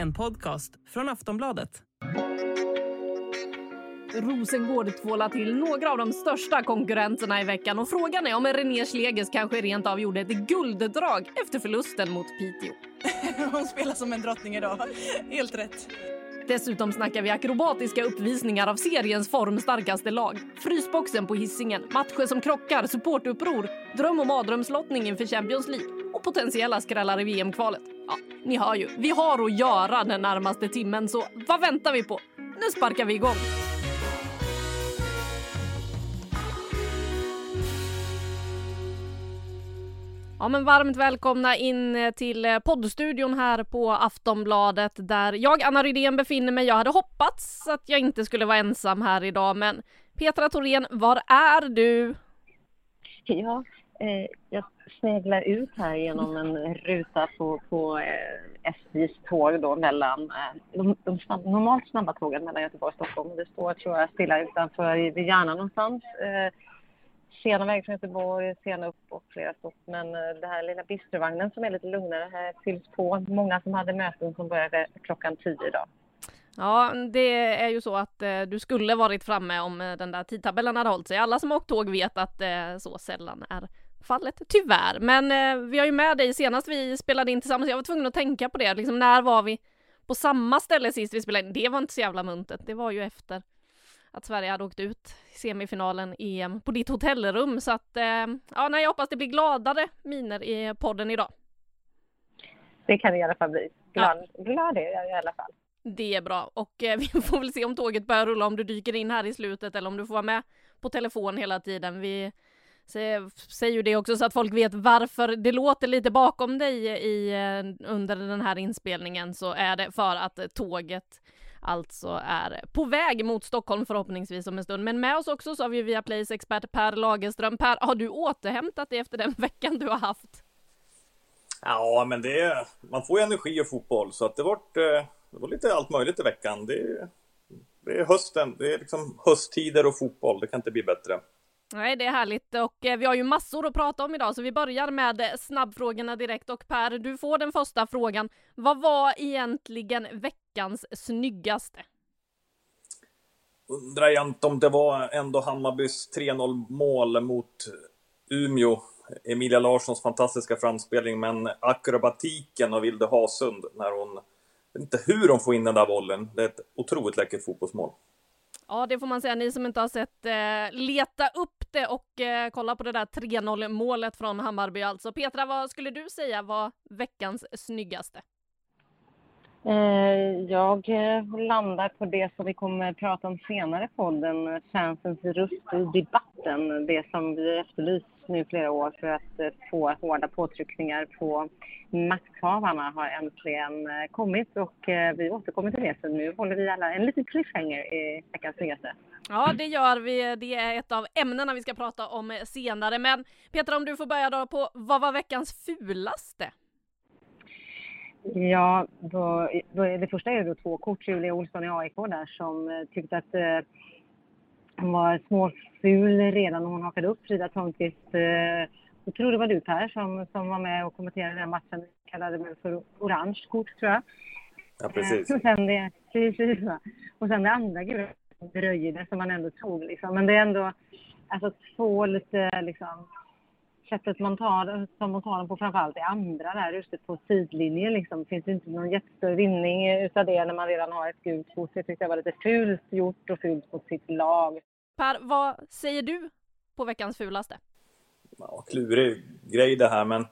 En podcast från Aftonbladet. Rosengård tvålar till några av de största konkurrenterna i veckan och frågan är om René Schlegers kanske rent av gjorde ett gulddrag efter förlusten mot Piteå. Hon spelar som en drottning idag. Helt rätt. Dessutom snackar vi akrobatiska uppvisningar av seriens formstarkaste lag. Frysboxen på hissingen, matcher som krockar, supportuppror, dröm och mardrömslottning inför Champions League och potentiella skrällar i VM-kvalet. Ja, ni hör ju, vi har att göra den närmaste timmen så vad väntar vi på? Nu sparkar vi igång! Ja, men varmt välkomna in eh, till eh, poddstudion här på Aftonbladet där jag, Anna Rydén, befinner mig. Jag hade hoppats att jag inte skulle vara ensam här idag, men Petra Thorén, var är du? Ja, eh, jag sneglar ut här genom en ruta på, på eh, SJs tåg då mellan eh, de, de snabb, normalt snabba tågen mellan Göteborg och Stockholm. Det står, tror jag, stilla utanför vid Järna någonstans. Eh, sena väg från Göteborg, sena upp och flera stopp. Men eh, den här lilla bistrovagnen som är lite lugnare här fylls på. Många som hade möten som började klockan tio idag. Ja, det är ju så att eh, du skulle varit framme om eh, den där tidtabellen hade hållit sig. Alla som har åkt tåg vet att eh, så sällan är fallet, tyvärr. Men eh, vi har ju med dig senast vi spelade in tillsammans. Jag var tvungen att tänka på det. Liksom, när var vi på samma ställe sist vi spelade in? Det var inte så jävla muntet. Det var ju efter att Sverige hade åkt ut i semifinalen EM på ditt hotellrum. Så att, eh, ja, nej, jag hoppas det blir gladare miner i podden idag. Det kan det i alla fall bli. Glad, ja. glad är jag i alla fall. Det är bra och eh, vi får väl se om tåget börjar rulla, om du dyker in här i slutet eller om du får vara med på telefon hela tiden. Vi säger ju det också så att folk vet varför det låter lite bakom dig i, eh, under den här inspelningen så är det för att tåget alltså är på väg mot Stockholm förhoppningsvis om en stund. Men med oss också så har vi via Plays expert Per Lagerström. Per, har du återhämtat dig efter den veckan du har haft? Ja, men det är, man får ju energi och fotboll så att det, vart, eh, det var lite allt möjligt i veckan. Det, det är hösten, det är liksom hösttider och fotboll. Det kan inte bli bättre. Nej, det är härligt och eh, vi har ju massor att prata om idag så vi börjar med eh, snabbfrågorna direkt och Per, du får den första frågan. Vad var egentligen veckans snyggaste? Undrar egentligen om det var ändå Hammarbys 3-0 mål mot eh, Umeå. Emilia Larssons fantastiska framspelning, men akrobatiken av Vilde Hasund när hon... Jag vet inte hur hon får in den där bollen. Det är ett otroligt läckert fotbollsmål. Ja, det får man säga. Ni som inte har sett, eh, leta upp det och eh, kolla på det där 3-0 målet från Hammarby alltså. Petra, vad skulle du säga var veckans snyggaste? Eh, jag eh, landar på det som vi kommer att prata om senare på den fansens eh, röst i debatten. Det som vi efterlyst nu i flera år för att eh, få hårda påtryckningar på makthavarna har äntligen kommit och vi återkommer till det. Så nu håller vi alla en liten cliffhanger i veckans snyggaste. Ja, det gör vi. Det är ett av ämnena vi ska prata om senare. Men Petra, om du får börja då på vad var veckans fulaste? Ja, då, då, det första är då två kort. Julia Olsson i AIK där som eh, tyckte att eh, hon var småful redan när hon hakade upp Frida Törnqvist. Eh, jag tror det var du Per som, som var med och kommenterade den matchen. Kallade det för orange kort tror jag. Ja, precis. och, sen det, precis och sen det andra gula dröjde som man ändå tog liksom. Men det är ändå alltså två lite liksom sättet man tar, som man tar den på framförallt i andra där ute på sidlinjen liksom. Finns det inte någon jättestor vinning utav det när man redan har ett gult kort. Jag tyckte det var lite fult gjort och fult mot sitt lag. Per, vad säger du på veckans fulaste? Ja, klurig grej det här, men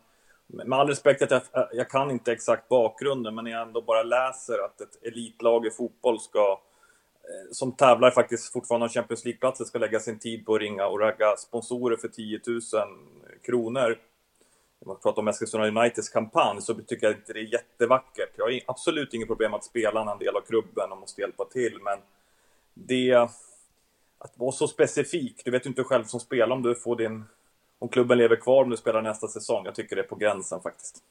med all respekt att jag, jag kan inte exakt bakgrunden, men jag ändå bara läser att ett elitlag i fotboll ska eh, som tävlar faktiskt fortfarande om Champions League-platser ska lägga sin tid på att ringa och ragga sponsorer för 10 000 kronor. Om man pratar om Eskilstuna Uniteds kampanj så tycker jag inte det är jättevackert. Jag har absolut inget problem att spelarna är en del av klubben och måste hjälpa till, men det... Att vara så specifik, du vet ju inte själv som spelare om du får din... Om klubben lever kvar om du spelar nästa säsong. Jag tycker det är på gränsen faktiskt.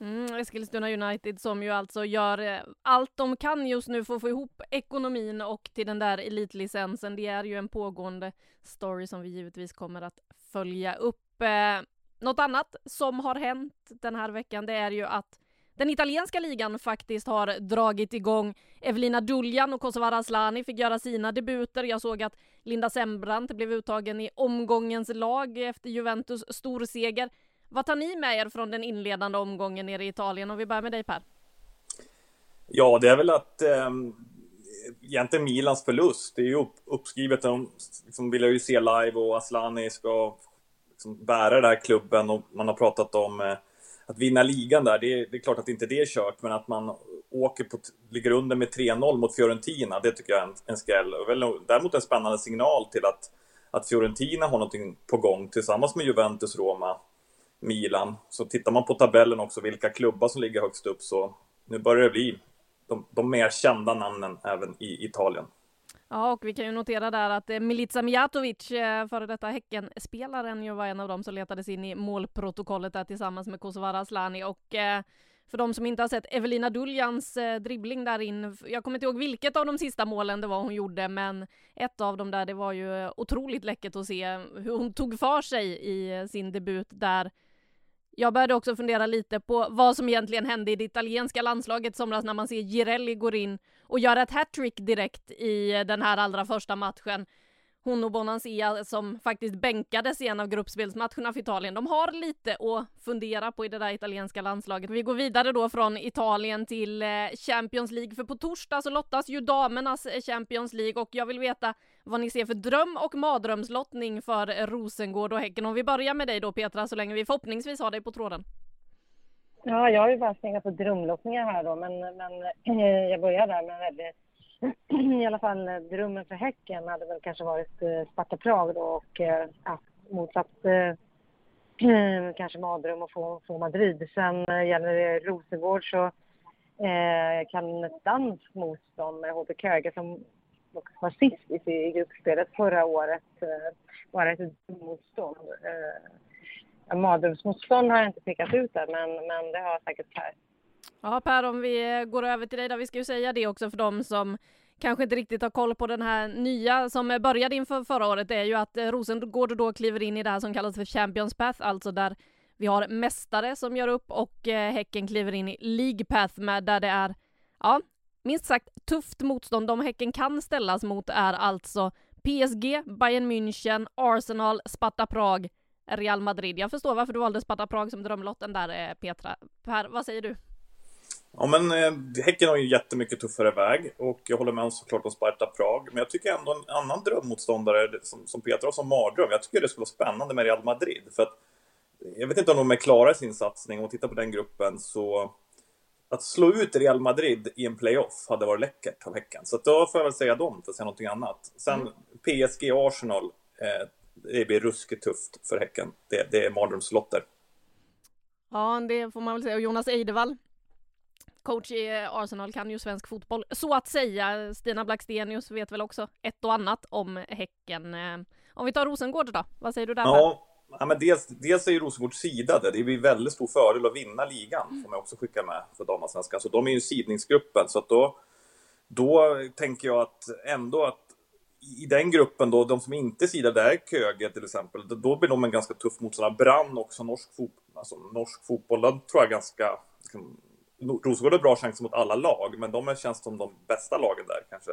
Mm, Eskilstuna United som ju alltså gör eh, allt de kan just nu för att få ihop ekonomin och till den där elitlicensen. Det är ju en pågående story som vi givetvis kommer att följa upp. Eh, något annat som har hänt den här veckan det är ju att den italienska ligan faktiskt har dragit igång. Evelina Duljan och Kosovare Asllani fick göra sina debuter. Jag såg att Linda Sembrant blev uttagen i omgångens lag efter Juventus storseger. Vad tar ni med er från den inledande omgången nere i Italien? Om vi börjar med dig Per. Ja, det är väl att eh, egentligen Milans förlust. Det är ju upp, uppskrivet. De liksom vill ju se live och Aslani ska liksom bära den här klubben och man har pratat om eh, att vinna ligan där. Det är, det är, klart att inte det är kört, men att man åker på, ligger under med 3-0 mot Fiorentina, det tycker jag är en, en skräll. Däremot en spännande signal till att, att Fiorentina har någonting på gång tillsammans med Juventus, Roma Milan. Så tittar man på tabellen också vilka klubbar som ligger högst upp så nu börjar det bli de, de mer kända namnen även i Italien. Ja, och vi kan ju notera där att eh, Milica Mijatovic, eh, före detta Häcken-spelaren, ju var en av dem som letades in i målprotokollet där tillsammans med Kosovare Asllani. Och eh, för de som inte har sett Evelina Duljans dribbling där in, jag kommer inte ihåg vilket av de sista målen det var hon gjorde, men ett av dem där, det var ju otroligt läckert att se hur hon tog för sig i sin debut där jag började också fundera lite på vad som egentligen hände i det italienska landslaget somras när man ser Girelli går in och gör ett hattrick direkt i den här allra första matchen hon och Bonanzia som faktiskt bänkades i en av gruppspelsmatcherna för Italien. De har lite att fundera på i det där italienska landslaget. Vi går vidare då från Italien till eh, Champions League, för på torsdag så lottas ju damernas eh, Champions League och jag vill veta vad ni ser för dröm och mardrömslottning för Rosengård och Häcken. Om vi börjar med dig då Petra, så länge vi förhoppningsvis har dig på tråden. Ja, jag har ju bara slängt på drömlottningar här då, men, men eh, jag börjar där med en väldigt i alla fall eh, drömmen för Häcken hade väl kanske varit eh, Sparta Prag då och eh, ja, motsatt eh, kanske mardröm att få, få Madrid. Sen gäller det Rosengård så eh, kan ett danskt motstånd med HB Köge som och sist i, gruppspelet förra året eh, ett motstånd. Eh, mardrömsmotstånd har jag inte pekat ut där men, men det har säkert Per. Ja Per, om vi går över till dig då. Vi ska ju säga det också för dem som kanske inte riktigt har koll på den här nya som började inför förra året. Det är ju att eh, Rosengård då kliver in i det här som kallas för Champions Path, alltså där vi har mästare som gör upp och eh, Häcken kliver in i League Path med där det är, ja, minst sagt tufft motstånd. De Häcken kan ställas mot är alltså PSG, Bayern München, Arsenal, Sparta Prag, Real Madrid. Jag förstår varför du valde Sparta Prag som drömlotten där eh, Petra. Per, vad säger du? Ja, men eh, Häcken har ju jättemycket tuffare väg och jag håller med om såklart om Sparta Prag. Men jag tycker ändå en annan drömmotståndare som, som Petra har som mardröm. Jag tycker det skulle vara spännande med Real Madrid. För att, eh, jag vet inte om de är klara i sin satsning och tittar på den gruppen så att slå ut Real Madrid i en playoff hade varit läckert av Häcken. Så då får jag väl säga dem för att säga någonting annat. Sen mm. PSG Arsenal, eh, det blir ruskigt tufft för Häcken. Det, det är mardrömslotter. Ja, det får man väl säga. Och Jonas Eidevall coach i Arsenal kan ju svensk fotboll så att säga. Stina Blackstenius vet väl också ett och annat om Häcken. Eh, om vi tar Rosengård då, vad säger du där? Ja, ja men dels, dels är ju Rosengårds sida det. Blir väldigt stor fördel att vinna ligan, mm. får man också skicka med för damallsvenskan. Så de är ju sidningsgruppen, så att då, då tänker jag att ändå att i den gruppen då, de som inte sidar, där är Köge till exempel, då blir de en ganska tuff motståndare. Brann också, norsk fotboll, alltså norsk fotboll, den tror jag ganska liksom, Rosengård har bra chanser mot alla lag, men de känns som de bästa lagen där kanske.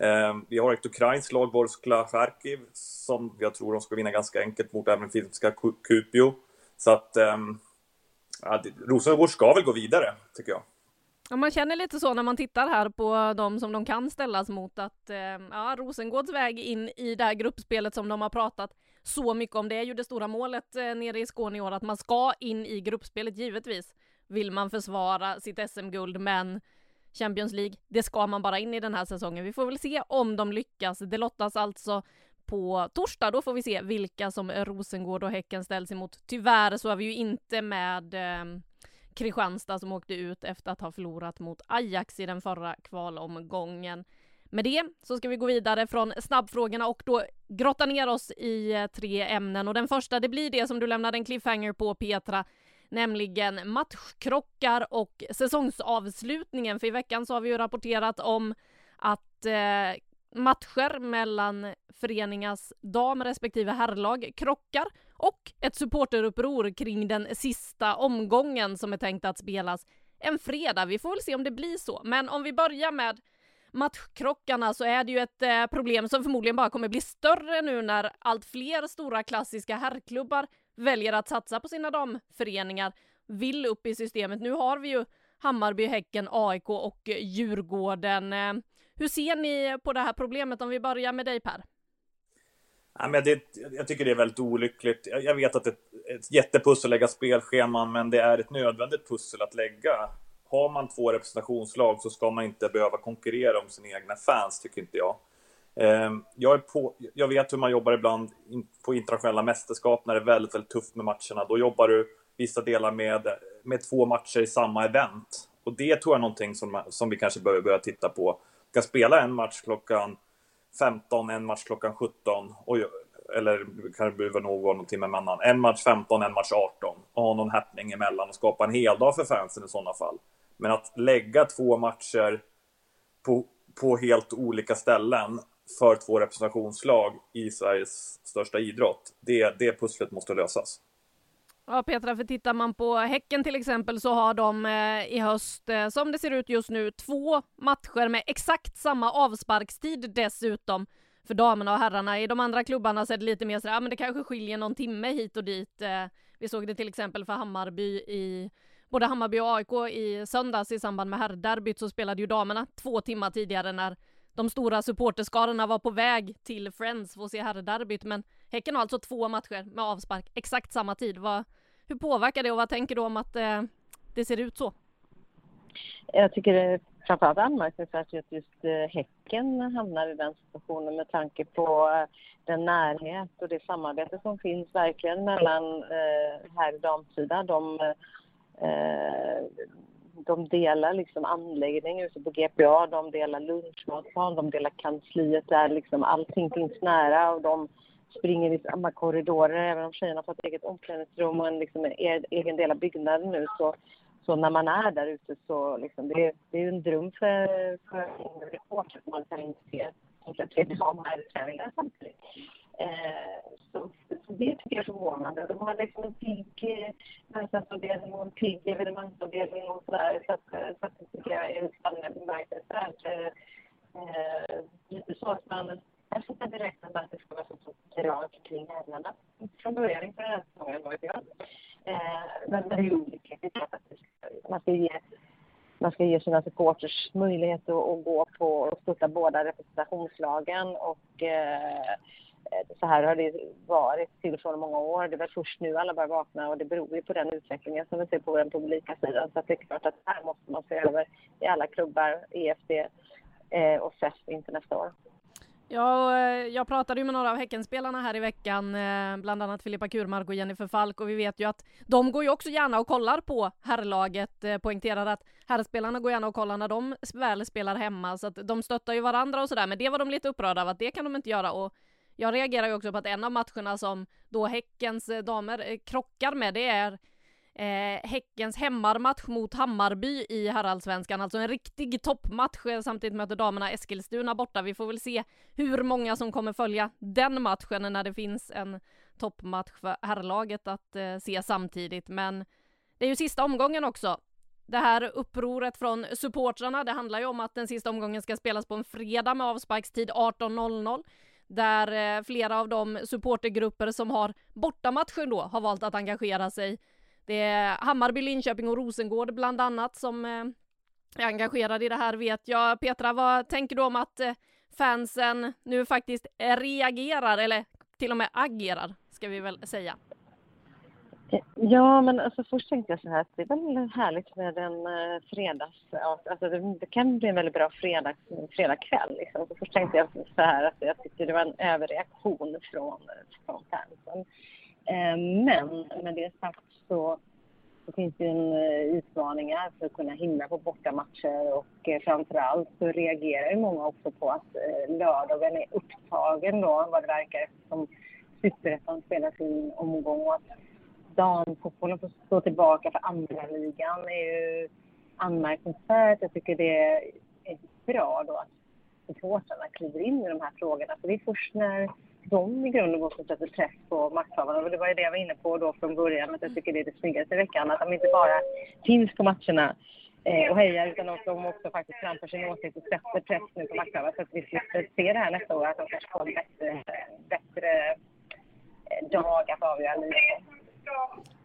Ehm, vi har ett ukrainskt lag, Vorskla Charkiv, som jag tror de ska vinna ganska enkelt mot även finska Kupio. Så att ehm, ja, Rosengård ska väl gå vidare, tycker jag. Ja, man känner lite så när man tittar här på de som de kan ställas mot att ehm, ja, Rosengårds väg in i det här gruppspelet som de har pratat så mycket om, det är ju det stora målet eh, nere i Skåne i år, att man ska in i gruppspelet givetvis vill man försvara sitt SM-guld, men Champions League. Det ska man bara in i den här säsongen. Vi får väl se om de lyckas. Det lottas alltså på torsdag. Då får vi se vilka som Rosengård och Häcken ställs emot. Tyvärr så är vi ju inte med eh, Kristianstad som åkte ut efter att ha förlorat mot Ajax i den förra kvalomgången. Med det så ska vi gå vidare från snabbfrågorna och då grotta ner oss i eh, tre ämnen och den första det blir det som du lämnade en cliffhanger på Petra, nämligen matchkrockar och säsongsavslutningen. För i veckan så har vi ju rapporterat om att eh, matcher mellan föreningars dam respektive herrlag krockar och ett supporteruppror kring den sista omgången som är tänkt att spelas en fredag. Vi får väl se om det blir så. Men om vi börjar med matchkrockarna så är det ju ett eh, problem som förmodligen bara kommer bli större nu när allt fler stora klassiska herrklubbar väljer att satsa på sina damföreningar, vill upp i systemet. Nu har vi ju Hammarby, Häcken, AIK och eh, Djurgården. Eh, hur ser ni på det här problemet om vi börjar med dig Per? Ja, men det, jag tycker det är väldigt olyckligt. Jag vet att det är ett jättepussel att lägga spelscheman, men det är ett nödvändigt pussel att lägga. Har man två representationslag så ska man inte behöva konkurrera om sina egna fans, tycker inte jag. Ehm, jag, är på, jag vet hur man jobbar ibland på internationella mästerskap när det är väldigt, väldigt tufft med matcherna. Då jobbar du vissa delar med, med två matcher i samma event. Och det tror jag är någonting som, som vi kanske behöver börja titta på. Vi ska spela en match klockan 15, en match klockan 17. Och, eller kanske behöver behöva vara någon timme emellan. En match 15, en match 18. Och ha någon happening emellan och skapa en heldag för fansen i sådana fall. Men att lägga två matcher på, på helt olika ställen för två representationslag i Sveriges största idrott, det, det pusslet måste lösas. Ja Petra, för tittar man på Häcken till exempel så har de eh, i höst, eh, som det ser ut just nu, två matcher med exakt samma avsparkstid dessutom för damerna och herrarna. I de andra klubbarna så är det lite mer så ja men det kanske skiljer någon timme hit och dit. Eh, vi såg det till exempel för Hammarby i både Hammarby och AIK i söndags i samband med herrderbyt så spelade ju damerna två timmar tidigare när de stora supporterskarorna var på väg till Friends för att se herrderbyt men Häcken har alltså två matcher med avspark exakt samma tid. Vad, hur påverkar det och vad tänker du om att eh, det ser ut så? Jag tycker det är framförallt anmärkningsvärt att just eh, Häcken hamnar i den situationen med tanke på eh, den närhet och det samarbete som finns verkligen mellan eh, här damsidan. De, eh, de delar liksom anläggning ute på GPA, de delar lunchmatsal, de delar kansliet där liksom allting finns nära och de springer i samma korridorer. Även om tjejerna har fått eget omklädningsrum och en liksom, egen del av byggnaden nu så, så när man är där ute så liksom, det, det är en dröm för, för reporter att man kan se tredje i träningen samtidigt. Eh, det tycker jag är förvånande. De har liksom en pigg eh, verkstadsavdelning och en pigg evenemangsavdelning och sådär. Så, att, eh, så att det tycker jag är spännande bemärkelsvärt. Eh, eh, lite så att man jag tycker direkt att det ska vara så drag kring herrarna. Från början inför den här säsongen var jag. Eh, men det är ju olyckligt. Man ska ge man ska ge sina supporters möjlighet att, att gå på och stötta båda representationslagen och eh, så här har det varit till från många år. Det är väl först nu alla börjar vakna och det beror ju på den utvecklingen som vi ser på den publika sidan. Så det är klart att här måste man se över i alla klubbar, EFD eh, och SEF inför nästa år. Ja, eh, jag pratade ju med några av Häckenspelarna här i veckan, eh, bland annat Filippa Kurmark och Jennifer Falk och vi vet ju att de går ju också gärna och kollar på herrlaget, eh, poängterar att herrspelarna går gärna och kollar när de väl spelar hemma så att de stöttar ju varandra och sådär men det var de lite upprörda av att det kan de inte göra och jag reagerar ju också på att en av matcherna som då Häckens eh, damer eh, krockar med det är eh, Häckens hemmarmatch mot Hammarby i herrallsvenskan, alltså en riktig toppmatch. Eh, samtidigt möter damerna Eskilstuna borta. Vi får väl se hur många som kommer följa den matchen när det finns en toppmatch för herrlaget att eh, se samtidigt. Men det är ju sista omgången också. Det här upproret från supportrarna, det handlar ju om att den sista omgången ska spelas på en fredag med avsparkstid 18.00 där eh, flera av de supportergrupper som har bortamatchen då har valt att engagera sig det är Hammarby, Linköping och Rosengård bland annat som eh, är engagerade i det här vet jag. Petra, vad tänker du om att eh, fansen nu faktiskt reagerar, eller till och med agerar, ska vi väl säga? Ja, men alltså först tänkte jag så här att det är väl härligt med en eh, fredags... Alltså det, det kan bli en väldigt bra fredags, fredagkväll. Liksom. Så först tänkte jag så här att jag tyckte det var en överreaktion från, från fansen. Ehm, men med det sagt så, så finns det en eh, uh, utmaningar för att kunna hinna på bortamatcher och eh, uh, framför allt så reagerar ju många också på att uh, lördagen är upptagen då vad det verkar eftersom Superettan spelar sin omgång och att damfotbollen får stå tillbaka för andra ligan är ju anmärkningsvärt. Jag tycker det är bra då att supportrarna kliver in i de här frågorna. För det är först när de i grund och botten sätter press på makthavarna. Och det var ju det jag var inne på då från början, att jag tycker det är det snyggaste i veckan. Att de inte bara finns på matcherna eh, och hejar utan att de också faktiskt framför sin åsikt och sätter press nu på makthavarna så att vi slipper se det här nästa år, att de kanske får en bättre, bättre eh, dag att avgöra livet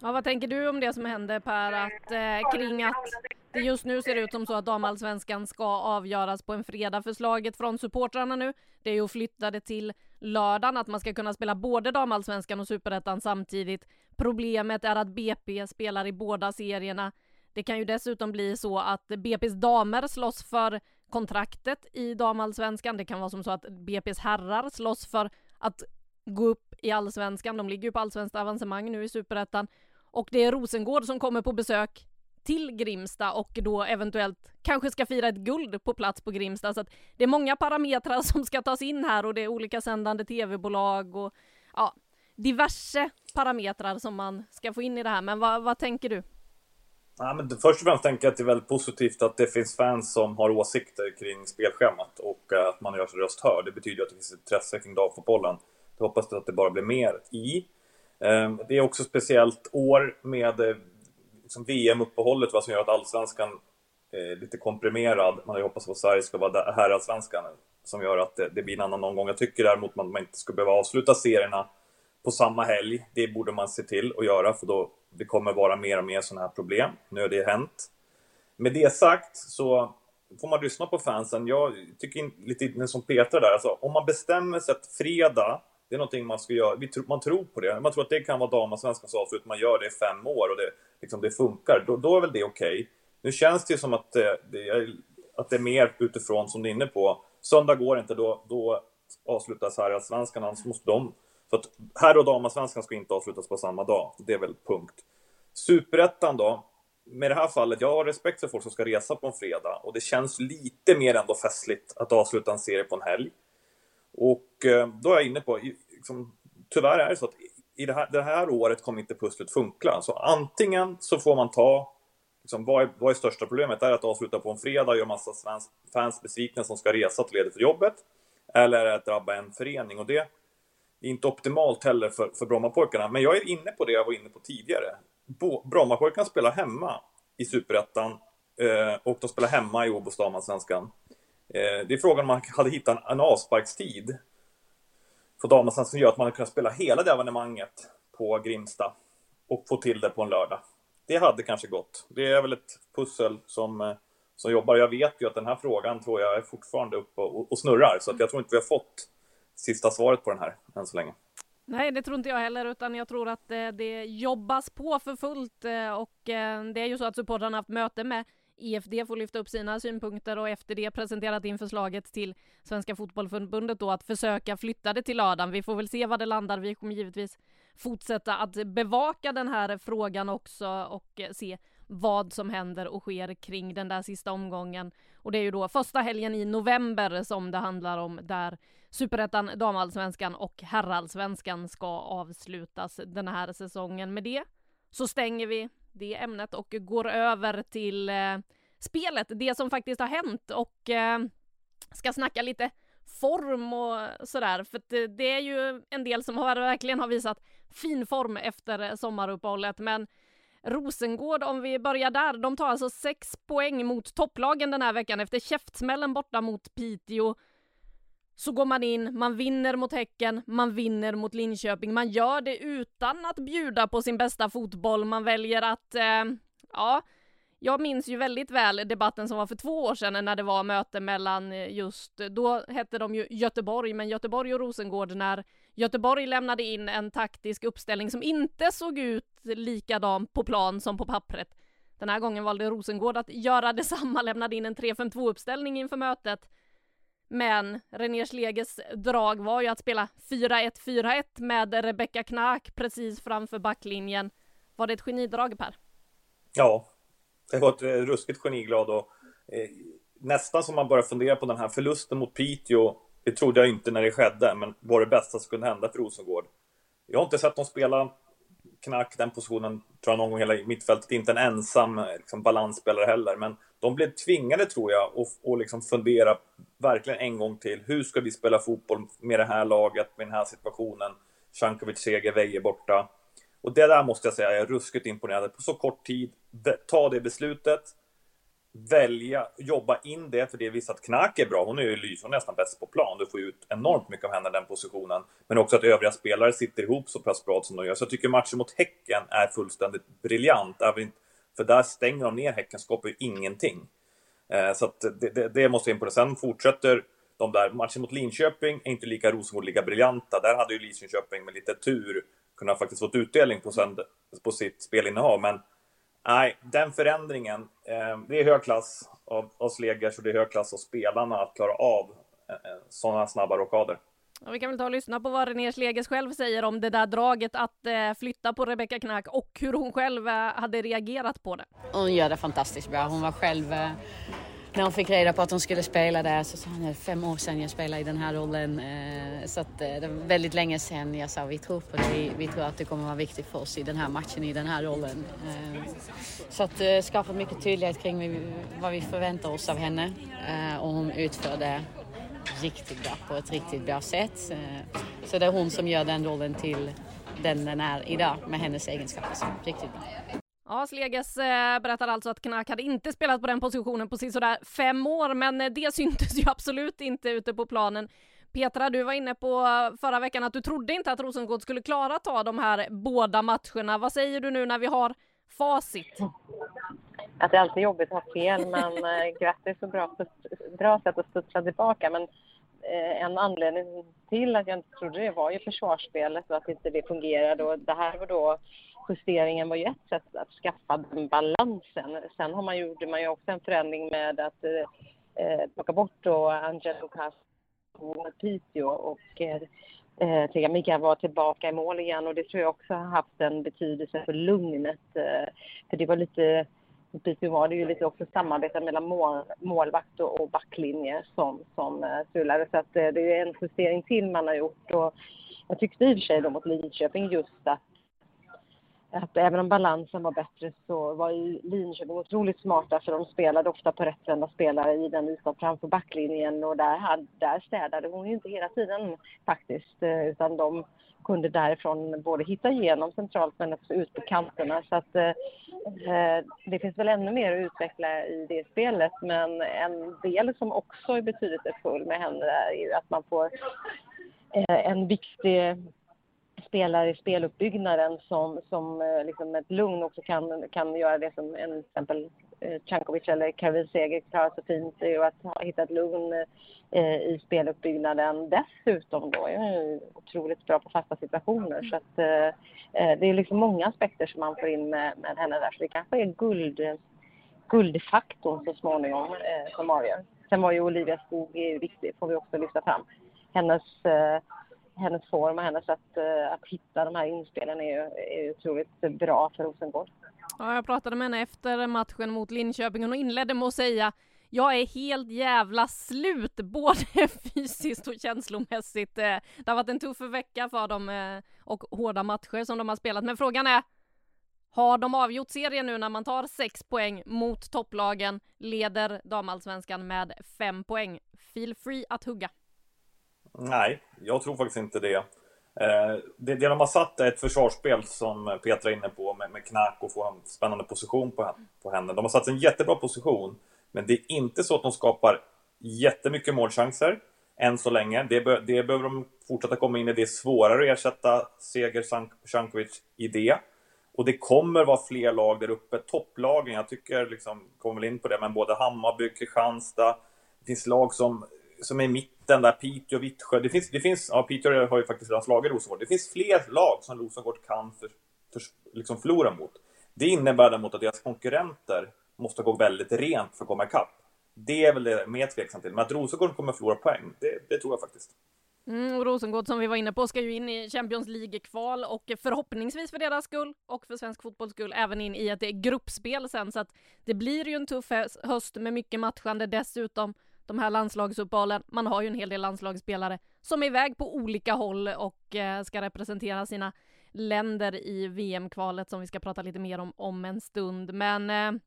Ja, vad tänker du om det som händer Per, att, eh, kring att det just nu ser ut som så att damallsvenskan ska avgöras på en fredag. Förslaget från supportrarna nu, det är ju att flytta det till lördagen, att man ska kunna spela både damallsvenskan och superettan samtidigt. Problemet är att BP spelar i båda serierna. Det kan ju dessutom bli så att BP's damer slåss för kontraktet i damallsvenskan. Det kan vara som så att BP's herrar slåss för att gå upp i allsvenskan. De ligger ju på allsvenskt avancemang nu i superettan. Och det är Rosengård som kommer på besök till Grimsta och då eventuellt kanske ska fira ett guld på plats på Grimsta. Så att det är många parametrar som ska tas in här och det är olika sändande tv-bolag och ja, diverse parametrar som man ska få in i det här. Men vad, vad tänker du? Ja, men först och främst tänker jag att det är väldigt positivt att det finns fans som har åsikter kring spelschemat och eh, att man gör sin röst hörd. Det betyder att det finns intresse kring damfotbollen. Det hoppas att det bara blir mer i. Ehm, det är också ett speciellt år med eh, liksom VM-uppehållet vad som gör att allsvenskan eh, är lite komprimerad. Man hade hoppats att Sverige ska vara herrallsvenskan som gör att det, blir en annan omgång. Jag tycker däremot att man inte ska behöva avsluta serierna på samma helg. Det borde man se till att göra för då det kommer vara mer och mer sådana här problem. Nu har det hänt. Med det sagt så får man lyssna på fansen. Jag tycker lite som Petra där, alltså om man bestämmer sig att fredag det är någonting man ska göra. Man tror på det. Man tror att det kan vara damallsvenskans avslut. Man gör det i fem år och det, liksom, det funkar. Då, då är väl det okej. Okay. Nu känns det som att det, det, är, att det är mer utifrån, som du är inne på. Söndag går inte, då, då avslutas herrallsvenskan. Annars måste de... För att herr och damallsvenskan ska inte avslutas på samma dag. Det är väl punkt. Superettan då? Med det här fallet, jag har respekt för folk som ska resa på en fredag och det känns lite mer ändå festligt att avsluta en serie på en helg. Och eh, då är jag inne på, liksom, tyvärr är det så att i det här, det här året kommer inte pusslet funka. Så antingen så får man ta, liksom, vad, är, vad är största problemet? Är det att avsluta på en fredag och göra massa svensk, fans besvikna som ska resa till ledigt för jobbet? Eller är det att drabba en förening? Och det är inte optimalt heller för, för Brommapojkarna. Men jag är inne på det jag var inne på tidigare. Brommapojkarna spelar hemma i Superettan eh, och de spelar hemma i Åbo damallsvenskan. Eh, det är frågan om man hade hittat en avsparkstid för damallsvenskan som gör att man hade kunnat spela hela det evenemanget på Grimsta och få till det på en lördag. Det hade kanske gått. Det är väl ett pussel som, eh, som jobbar. Jag vet ju att den här frågan tror jag är fortfarande uppe och, och snurrar, så att jag tror inte vi har fått sista svaret på den här än så länge. Nej, det tror inte jag heller, utan jag tror att det, det jobbas på för fullt och det är ju så att supportrarna haft möte med EFD får lyfta upp sina synpunkter och efter det presenterat in förslaget till Svenska Fotbollförbundet då att försöka flytta det till lördagen. Vi får väl se vad det landar. Vi kommer givetvis fortsätta att bevaka den här frågan också och se vad som händer och sker kring den där sista omgången. Och det är ju då första helgen i november som det handlar om där Superettan, damallsvenskan och herrallsvenskan ska avslutas den här säsongen. Med det så stänger vi det ämnet och går över till eh, spelet, det som faktiskt har hänt och eh, ska snacka lite form och sådär, för det, eh, det, är ju en del som har, verkligen har visat fin form efter eh, sommaruppehållet, men Rosengård, om vi börjar där, de tar alltså sex poäng mot topplagen den här veckan efter käftsmällen borta mot Piteå så går man in, man vinner mot Häcken, man vinner mot Linköping. Man gör det utan att bjuda på sin bästa fotboll. Man väljer att, eh, ja, jag minns ju väldigt väl debatten som var för två år sedan när det var möte mellan eh, just, eh, då hette de ju Göteborg, men Göteborg och Rosengård när Göteborg lämnade in en taktisk uppställning som inte såg ut likadan på plan som på pappret. Den här gången valde Rosengård att göra detsamma, lämnade in en 3-5-2 uppställning inför mötet. Men René Schleges drag var ju att spela 4-1-4-1 med Rebecka Knack precis framför backlinjen. Var det ett genidrag Per? Ja, det var ett eh, ruskigt geniglad och eh, nästan som man börjar fundera på den här förlusten mot Piteå. Det trodde jag inte när det skedde, men var det bästa som kunde hända för Rosengård. Jag har inte sett dem spela knack den positionen, tror jag, någon gång hela mittfältet. Inte en ensam liksom, balansspelare heller, men de blev tvingade, tror jag, att, att liksom fundera verkligen en gång till. Hur ska vi spela fotboll med det här laget, med den här situationen? Sjankovic Seger, Veje borta. Och det där måste jag säga, jag är ruskigt imponerad. På så kort tid, ta det beslutet välja, jobba in det, för det visar att Knack är bra. Hon är ju lysande nästan bäst på plan. Du får ut enormt mycket av henne i den positionen. Men också att övriga spelare sitter ihop så pass bra som de gör. Så jag tycker matchen mot Häcken är fullständigt briljant. För där stänger de ner Häcken, skapar ju ingenting. Eh, så att det, det, det måste jag imponera. Sen fortsätter de där. Matchen mot Linköping är inte lika Rosengård lika briljanta. Där hade ju Linköping med lite tur kunnat faktiskt fått utdelning på, sen, på sitt spelinnehav. Men Nej, den förändringen. Eh, det är hög klass av, av Slegers och det är hög klass av spelarna att klara av eh, eh sådana snabba rockader. Ja, vi kan väl ta och lyssna på vad René Slegers själv säger om det där draget att eh, flytta på Rebecka Knack och hur hon själv eh, hade reagerat på det. Hon gör det fantastiskt bra. Hon var själv eh, när hon fick reda på att hon skulle spela där så sa hon det är fem år sedan jag spelade i den här rollen. Eh, så att eh, det var väldigt länge sedan jag sa vi tror på dig, vi tror att det kommer vara viktigt för oss i den här matchen, i den här rollen. Eh, så att eh, skapat mycket tydlighet kring vad vi förväntar oss av henne eh, och hon utför det riktigt bra på ett riktigt bra sätt. Så det är hon som gör den rollen till den den är idag med hennes egenskaper. Riktigt bra. Ja, Sleges eh, berättar alltså att Knack hade inte spelat på den positionen på sådär fem år, men eh, det syntes ju absolut inte ute på planen. Petra, du var inne på eh, förra veckan att du trodde inte att Rosengård skulle klara att ta de här båda matcherna. Vad säger du nu när vi har facit? Att det är alltid jobbigt att ha fel, men eh, grattis och bra, bra sätt att studsa tillbaka. Men Eh, en anledning till att jag inte trodde det var ju försvarsspelet och att inte det fungerade. Och det här var då justeringen var ju ett sätt att skaffa den balansen. Sen har man, gjorde man ju också en förändring med att eh, eh plocka bort då Angelo Castro Piteå och eh, eh Tegamika var tillbaka i mål igen och det tror jag också har haft en betydelse för lugnet. Eh, för det var lite, Piteå var det ju lite också samarbete mellan mål, målvakt och, och backlinje som, som eh, strulade. Så att eh, det är en justering till man har gjort och jag tyckte i och för sig då mot Lidköping just att att även om balansen var bättre så var ju Linköping otroligt smarta för de spelade ofta på rättvända spelare i den ytan framför backlinjen och där, hade, där städade hon ju inte hela tiden faktiskt eh, utan de kunde därifrån både hitta igenom centralt men också ut på kanterna. Så att eh, eh, det finns väl ännu mer att utveckla i det spelet men en del som också är betydelsefull med henne är ju att man får eh, en viktig spelare i speluppbyggnaden som, som eh, liksom med ett lugn också kan, kan göra det som en, till exempel eh, Cankovic eller Caroline Seger klarar så fint är att ha, hitta ett lugn eh, i speluppbyggnaden. Dessutom då är hon otroligt bra på fasta situationer så att eh, eh, det är liksom många aspekter som man får in med, med henne där så det kanske är guld, guldfaktorn så småningom eh, som avgör. Sen var ju Olivia Skog viktig, får vi också lyfta fram. Hennes eh, hennes form och hennes sätt eh, att hitta de här inspelen är ju, är otroligt bra för Rosengård. Ja, jag pratade med henne efter matchen mot Linköping och hon inledde med att säga jag är helt jävla slut, både fysiskt och känslomässigt. Eh, det har varit en tuff vecka för dem eh, och hårda matcher som de har spelat. Men frågan är, har de avgjort serien nu när man tar sex poäng mot topplagen, leder damallsvenskan med fem poäng? Feel free att hugga. Nej, jag tror faktiskt inte det. Eh, det, det de har satt är ett försvarsspel som Petra är inne på med, med knack och få en spännande position på, på henne. De har satt en jättebra position, men det är inte så att de skapar jättemycket målchanser än så länge. Det, be, det behöver de fortsätta komma in i. Det är svårare att ersätta Seger Sankovic i det. Och det kommer vara fler lag där uppe. Topplagen, jag tycker, liksom, kommer väl in på det, men både Hammarby, Kristianstad. Det finns lag som som är i mitten där, Piteå, Vittsjö. Det finns, det finns, ja, Piteå har ju faktiskt redan slagit Rosengård. Det finns fler lag som Rosengård kan för, för, liksom förlora mot. Det innebär däremot att deras konkurrenter måste gå väldigt rent för att komma ikapp. Det är väl det mer tveksam till. Men att Rosengård kommer förlora poäng, det, det tror jag faktiskt. Mm, och Rosengård som vi var inne på ska ju in i Champions League-kval och förhoppningsvis för deras skull och för svensk fotbolls skull även in i ett gruppspel sen så att det blir ju en tuff höst med mycket matchande dessutom de här landslagsuppehållen. Man har ju en hel del landslagsspelare som är iväg på olika håll och eh, ska representera sina länder i VM-kvalet som vi ska prata lite mer om om en stund. Men eh,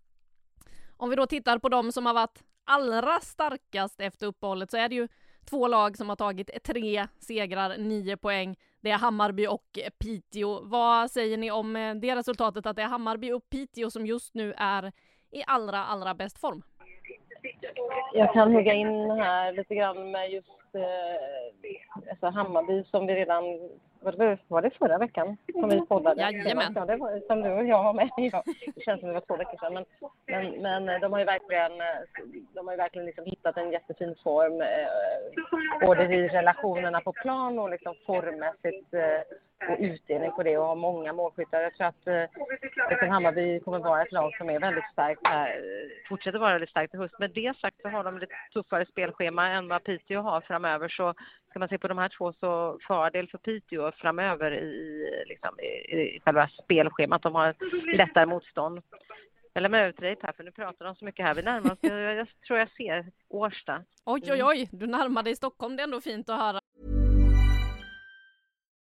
om vi då tittar på de som har varit allra starkast efter uppehållet så är det ju två lag som har tagit tre segrar, nio poäng. Det är Hammarby och Piteå. Vad säger ni om eh, det resultatet att det är Hammarby och Piteå som just nu är i allra, allra bäst form? Jag kan hugga in här lite grann med just eh, alltså Hammarby som vi redan var det, var det förra veckan som vi poddade? Jajamän. Ja, det var, som du och jag var med ja, Det känns som det var två veckor sedan. Men, men, men de har ju verkligen, eh, de har ju verkligen liksom hittat en jättefin form. Eh, både i relationerna på plan och liksom formmässigt eh, och utdelning på det och har många målskyttar. Jag tror att eh, Hammarby kommer vara ett lag som är väldigt starkt här, eh, fortsätter vara väldigt starkt i höst. Med det sagt så har de lite tuffare spelschema än vad Piteå har framöver. Så ska man se på de här två så fördel för Piteå framöver i, liksom, i, i själva spelschemat. De har lättare motstånd. Jag lämnar över till dig Per, för nu pratar de så mycket här. Vi närmar oss, jag, jag tror jag ser Årsta. Oj, oj, oj, du närmar dig Stockholm. Det är ändå fint att höra.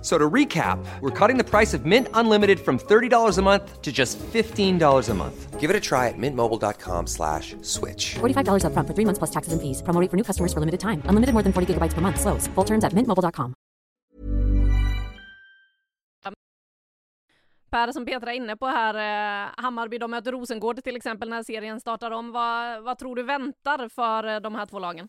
So to recap, we're cutting the price of Mint Unlimited from $30 a month to just $15 a month. Give it a try at mintmobile.com slash switch. $45 upfront for three months plus taxes and fees. Promo rate for new customers for limited time. Unlimited more than 40 gigabytes per month. Slows. Full terms at mintmobile.com. Per, som Petra är inne på här, eh, Hammarby de möter Rosengård till exempel när serien startar om. Vad, vad tror du väntar för eh, de här två lagen?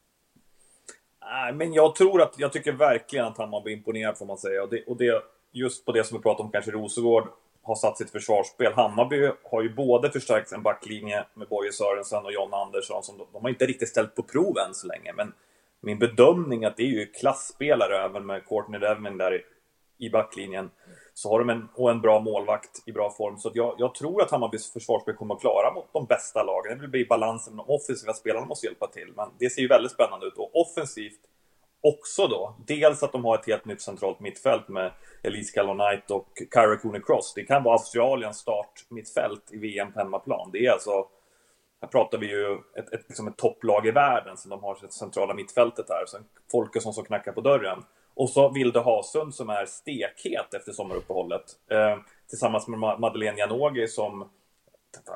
Nej, men jag tror att, jag tycker verkligen att Hammarby imponerar får man säga. Och det, och det just på det som vi pratade om, kanske Rosengård har satt sitt försvarsspel. Hammarby har ju både förstärkt en backlinje med Boje Sörensen och John Andersson. Som de, de har inte riktigt ställt på prov än så länge, men min bedömning är att det är ju klassspelare även med Courtney Devin där i backlinjen. Så har de en, och en bra målvakt i bra form. Så jag, jag, tror att Hammarbys försvarsspel kommer att klara mot de bästa lagen. Det blir balansen, de offensiva spelarna måste hjälpa till. Men det ser ju väldigt spännande ut. Och offensivt också då. Dels att de har ett helt nytt centralt mittfält med Elise Kalonait och Kyra Cooney Cross. Det kan vara Australiens start mittfält i VM på hemmaplan. Det är alltså här pratar vi ju ett, ett, liksom ett topplag i världen som de har sitt centrala mittfältet här. Sen Folkesson som knackar på dörren. Och så Vilde Hasund som är stekhet efter sommaruppehållet. Eh, tillsammans med Madeleine Janogy som...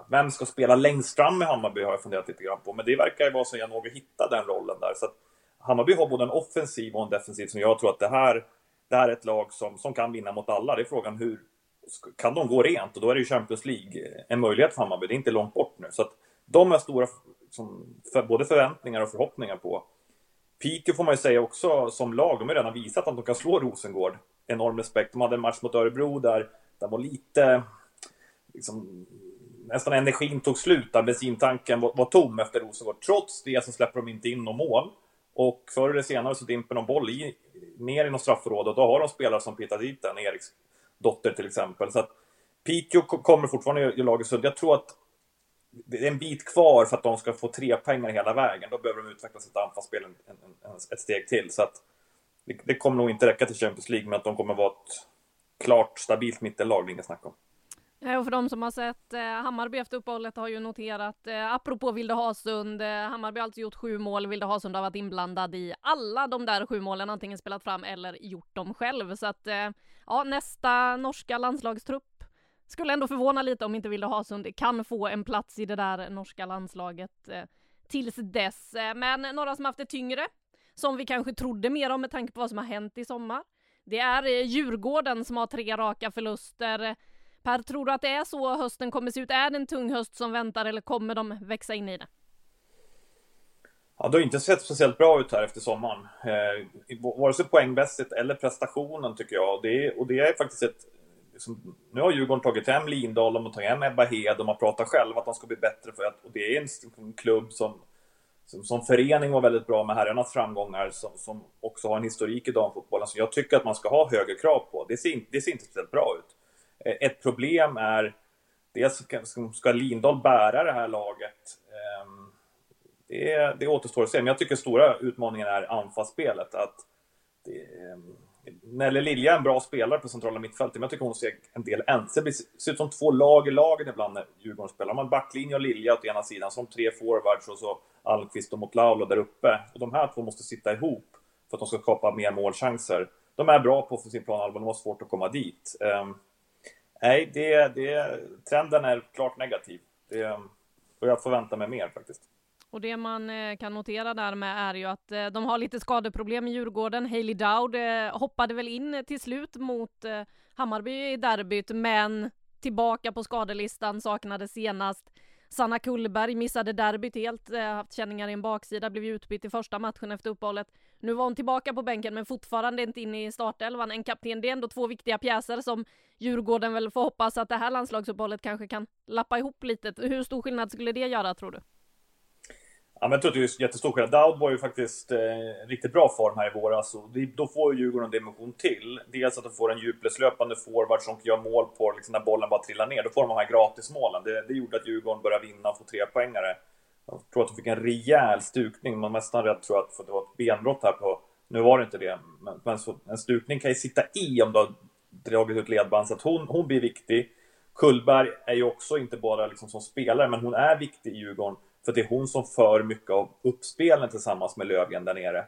Vem ska spela längst fram i Hammarby har jag funderat lite grann på. Men det verkar ju vara så Janogy hittar den rollen där. Så att Hammarby har både en offensiv och en defensiv som jag tror att det här, det här är ett lag som, som kan vinna mot alla. Det är frågan hur... Kan de gå rent? Och då är det ju Champions League eh, en möjlighet för Hammarby. Det är inte långt bort nu. Så att de har stora som, för, både förväntningar och förhoppningar på. Piteå får man ju säga också som lag, de har redan visat att de kan slå Rosengård. Enorm respekt. De hade en match mot Örebro där, där var lite... Liksom, nästan energin tog slut, där bensintanken var, var tom efter Rosengård. Trots det så släpper de inte in något mål. Och förr eller senare så dimper de boll i, ner i något straffområde och då har de spelare som petar dit den, Eriks dotter till exempel. Så att Piteå kommer fortfarande göra laget så Jag tror att det är en bit kvar för att de ska få tre pengar hela vägen. Då behöver de utveckla sitt anfallsspel en, en, en, ett steg till. Så att det, det, kommer nog inte räcka till Champions League, men att de kommer vara ett klart stabilt mittellag, det är inget snack om. Eh, och för de som har sett eh, Hammarby efter uppehållet har ju noterat, eh, apropå Vilde Hasund, eh, Hammarby har alltså gjort sju mål, Vilde Hasund har varit inblandad i alla de där sju målen, antingen spelat fram eller gjort dem själv. Så att, eh, ja, nästa norska landslagstrupp skulle ändå förvåna lite om inte Vilde Hasund kan få en plats i det där norska landslaget eh, tills dess. Eh, men några som haft det tyngre, som vi kanske trodde mer om med tanke på vad som har hänt i sommar. Det är eh, Djurgården som har tre raka förluster. Per, tror du att det är så hösten kommer se ut? Är det en tung höst som väntar eller kommer de växa in i det? Ja, det har inte sett speciellt bra ut här efter sommaren. Eh, vare sig poängmässigt eller prestationen tycker jag. Det är, och det är faktiskt ett... Liksom, nu har Djurgården tagit hem Lindahl, de har tagit hem Ebba Hed, de har pratat själva att de ska bli bättre för att... Och det är en, en klubb som, som, som förening var väldigt bra med herrarnas framgångar, som, som också har en historik i damfotbollen som jag tycker att man ska ha högre krav på. Det ser, det ser inte speciellt bra ut. Eh, ett problem är dels ska, Lindahl bära det här laget ehm, det, det återstår att se. Men jag tycker stora utmaningen är anfallsspelet. Att det, ehm, Nelle Lilja är en bra spelare på centrala mittfältet, men jag tycker hon ser en del ensam. Det ser ut som två lag i lagen ibland när Djurgården spelar. Man backlinje och Lilja åt ena sidan, som tre forwards och så Almqvist och Motlaulo där uppe. Och de här två måste sitta ihop för att de ska skapa mer målchanser. De är bra på sin planhalva, de har svårt att komma dit. Um, nej, det, det, trenden är klart negativ. Det, och jag förväntar mig mer faktiskt. Och det man eh, kan notera där med är ju att eh, de har lite skadeproblem i Djurgården. Hailey Dowd eh, hoppade väl in till slut mot Hammarby i derbyt, men tillbaka på skadelistan, saknades senast. Sanna Kullberg missade derbyt helt, haft känningar i en baksida, blev utbytt i första matchen efter uppehållet. Nu var hon tillbaka på bänken men fortfarande inte inne i startelvan. En kapten, det är ändå två viktiga pjäser som Djurgården väl får hoppas att det här landslagsuppehållet kanske kan lappa ihop lite. Hur stor skillnad skulle det göra tror du? Ja, men jag tror att det är jättestor skillnad. Daud var ju faktiskt eh, riktigt bra form här i våras. Och det, då får ju Djurgården en dimension till. Dels att de får en djupledslöpande forward som gör mål på liksom, när bollen bara trillar ner. Då får de de här gratismålen. Det, det gjorde att Djurgården började vinna och få tre poängare. Jag tror att de fick en rejäl stukning. Man var nästan rädd tror att det var ett benbrott här på... Nu var det inte det, men, men så, en stukning kan ju sitta i om du har dragit ut ledband. Så att hon, hon blir viktig. Kullberg är ju också inte bara liksom som spelare, men hon är viktig i Djurgården. För det är hon som för mycket av uppspelen tillsammans med Lövgren där nere.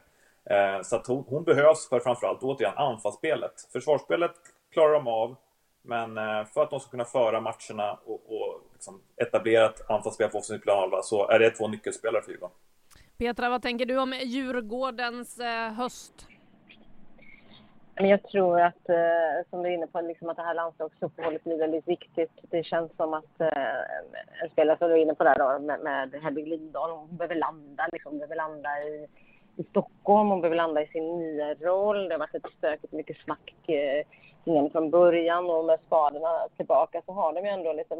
Eh, så att hon, hon, behövs för framförallt återigen anfallsspelet. Försvarsspelet klarar de av, men eh, för att de ska kunna föra matcherna och, och liksom etablera ett anfallsspel på offensiv plan så är det två nyckelspelare för Djurgården. Petra, vad tänker du om Djurgårdens eh, höst? Men jag tror att, eh, som du är inne på, liksom att det här landslagsuppehållet blir väldigt viktigt. Det känns som att eh, en spelare som du är inne på där då, med, med Hedvig Lindahl, hon behöver landa, liksom, hon behöver landa i, i Stockholm, hon behöver landa i sin nya roll. Det har varit ett stökigt, mycket snack eh, från början och med skadorna tillbaka så har de ju ändå liksom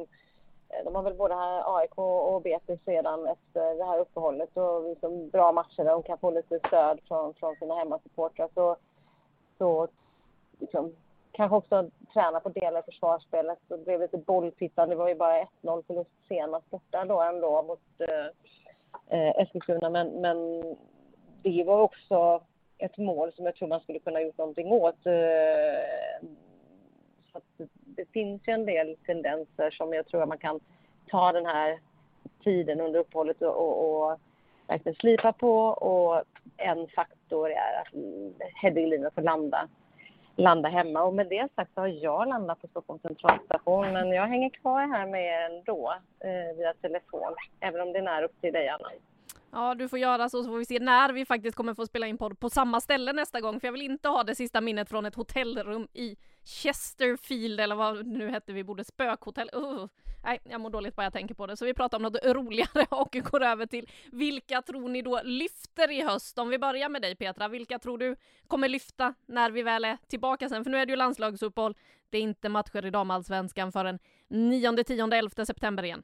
eh, de har väl både AIK och BP sedan efter det här uppehållet och liksom bra matcher där de kan få lite stöd från, från sina hemmasupportrar. Så så liksom, kanske också träna på delar i försvarsspelet. Det blev lite bolltittande. Det var ju bara 1-0 förlust senast borta då ändå mot eh, eh, Eskilstuna. Men, men det var också ett mål som jag tror man skulle kunna gjort någonting åt. Eh, så det finns ju en del tendenser som jag tror att man kan ta den här tiden under uppehållet och, och, och verkligen slipa på. Och en faktor är att Hedvig Lina får landa, landa hemma. Och med det sagt så har jag landat på Stockholms centralstation men jag hänger kvar här med er ändå eh, via telefon, även om det är nära upp till dig Anna. Ja, du får göra så så får vi se när vi faktiskt kommer få spela in podd på samma ställe nästa gång. För jag vill inte ha det sista minnet från ett hotellrum i Chesterfield eller vad det nu hette vi bodde, spökhotell. Uh. Nej, jag mår dåligt bara jag tänker på det. Så vi pratar om något roligare och går över till vilka tror ni då lyfter i höst? Om vi börjar med dig Petra, vilka tror du kommer lyfta när vi väl är tillbaka sen? För nu är det ju landslagsuppehåll. Det är inte matcher i damallsvenskan förrän 9, 10, 11 september igen.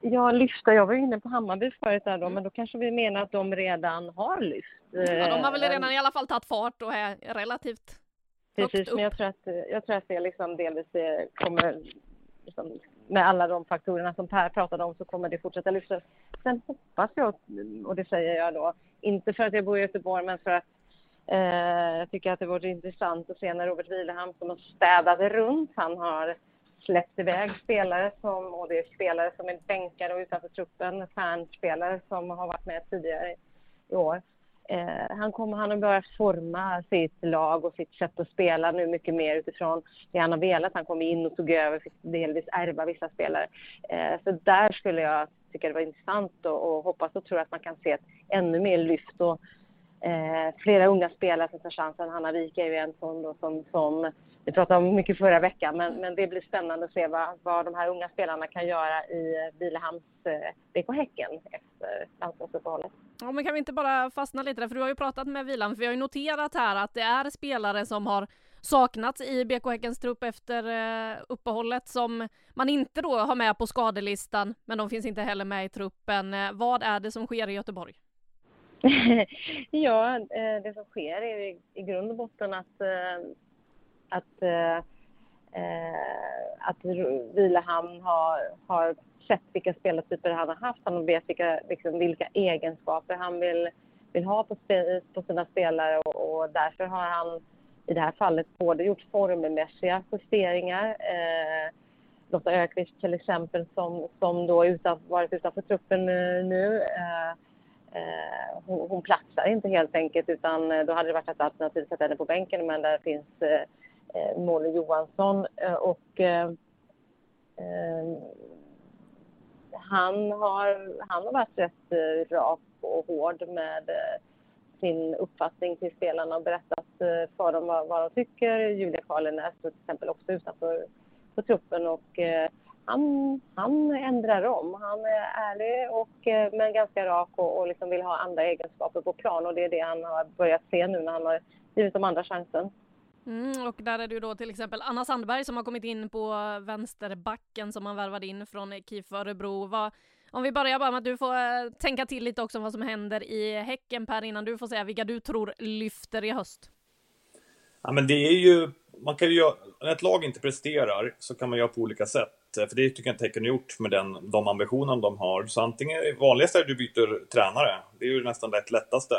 Ja, lyfta. Jag var inne på Hammarby förut där då, mm. men då kanske vi menar att de redan har lyft. Ja, de har väl redan i alla fall tagit fart och är relativt Precis, men jag tror att, jag tror att det liksom delvis kommer, liksom, med alla de faktorerna som Per pratade om, så kommer det fortsätta lyfta. Sen hoppas jag, och det säger jag då, inte för att jag bor i Göteborg, men för att eh, jag tycker att det vore intressant att se när Robert Wilhelm som har städat runt, han har släppt iväg spelare som, och det är spelare som är bänkade och utanför truppen, stjärnspelare som har varit med tidigare i år. Eh, han, kommer, han har börjat forma sitt lag och sitt sätt att spela nu mycket mer utifrån det han har velat. Han kom in och tog över, fick delvis ärva vissa spelare. Eh, så där skulle jag tycka det var intressant och, och hoppas och tror att man kan se ett ännu mer lyft. Och, eh, flera unga spelare som tar chansen. Hanna Wik är ju en sån då, som, som vi pratade om mycket förra veckan, men, men det blir spännande att se vad, vad de här unga spelarna kan göra i Vilehamns eh, BK eh, Häcken efter landslagsuppehållet. Ja, men kan vi inte bara fastna lite där, för du har ju pratat med Vilan, för vi har ju noterat här att det är spelare som har saknats i BK Häckens trupp efter eh, uppehållet som man inte då har med på skadelistan, men de finns inte heller med i truppen. Eh, vad är det som sker i Göteborg? Ja, eh, det som sker är i, i grund och botten att, eh, att, eh, att Vilehamn har, har sett vilka spelartyper han har haft. Han vet vilka, liksom, vilka egenskaper han vill, vill ha på, spe, på sina spelare och, och därför har han i det här fallet både gjort formmässiga justeringar. Eh, Lotta Ökvist till exempel som, som då utan, varit utanför truppen nu. Eh, eh, hon, hon platsar inte helt enkelt utan eh, då hade det varit ett alternativ att sätta henne på bänken men där finns eh, eh Molly Johansson eh, och han har, han har varit rätt rak och hård med sin uppfattning till spelarna och berättat för dem vad, vad de tycker. Julia Karlenäs till exempel också utanför på truppen och eh, han, han ändrar om. Han är ärlig och, eh, men ganska rak och, och liksom vill ha andra egenskaper på plan och det är det han har börjat se nu när han har givit de andra chansen. Mm, och där är det ju då till exempel Anna Sandberg som har kommit in på vänsterbacken som man värvade in från KIF Örebro. Vad, om vi börjar bara med att du får äh, tänka till lite också om vad som händer i Häcken Per innan du får säga vilka du tror lyfter i höst. Ja men det är ju, man kan ju göra, när ett lag inte presterar så kan man göra på olika sätt. För det tycker jag inte Häcken har gjort med den, de ambitioner de har. Så antingen, vanligast är att du byter tränare. Det är ju nästan det lättaste.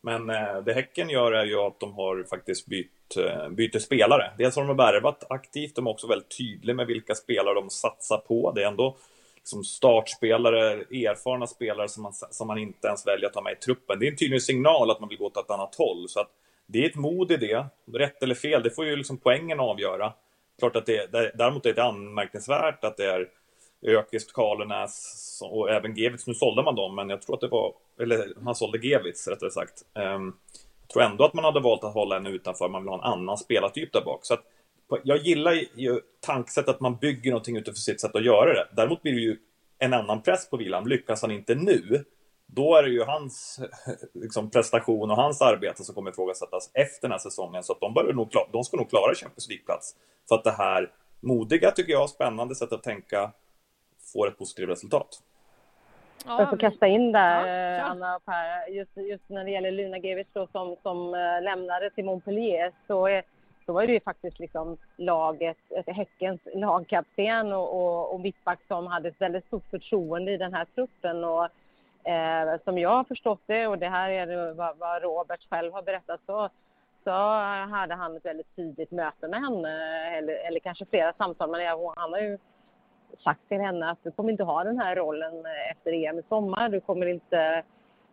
Men eh, det Häcken gör är ju att de har faktiskt bytt, eh, byter spelare. Dels har de värvat aktivt, de är också väldigt tydliga med vilka spelare de satsar på. Det är ändå liksom startspelare, erfarna spelare som man, som man inte ens väljer att ha med i truppen. Det är en tydlig signal att man vill gå åt ett annat håll. Så att det är ett mod i det. Rätt eller fel, det får ju liksom poängen avgöra. Klart att det, däremot är det anmärkningsvärt att det är Ökvist, Karlenäs och även Gevitz. Nu sålde man dem, men jag tror att det var, eller han sålde Gevitz rättare sagt. Um, jag tror ändå att man hade valt att hålla en utanför, man vill ha en annan spelartyp där bak. Så att jag gillar ju tankesättet att man bygger någonting utifrån sitt sätt att göra det. Däremot blir det ju en annan press på Wilhelm. Lyckas han inte nu, då är det ju hans liksom, prestation och hans arbete som kommer ifrågasättas efter den här säsongen. Så att de, bör nog, de ska nog klara Champions League-plats. För att det här modiga, tycker jag, spännande sättet att tänka får ett positivt resultat. Ja, jag får kasta in där, ja, Anna och Per. Just, just när det gäller Luna Gevic som, som äh, lämnade till Montpellier så är så var det ju faktiskt liksom laget, Häckens lagkapten och, och, och mittback som hade ett väldigt stort förtroende i den här truppen. Och, eh, som jag har förstått det, och det här är vad, vad Robert själv har berättat, så, så hade han ett väldigt tidigt möte med henne, eller, eller kanske flera samtal. Men han har ju sagt till henne att du kommer inte ha den här rollen efter EM i sommar. Du kommer inte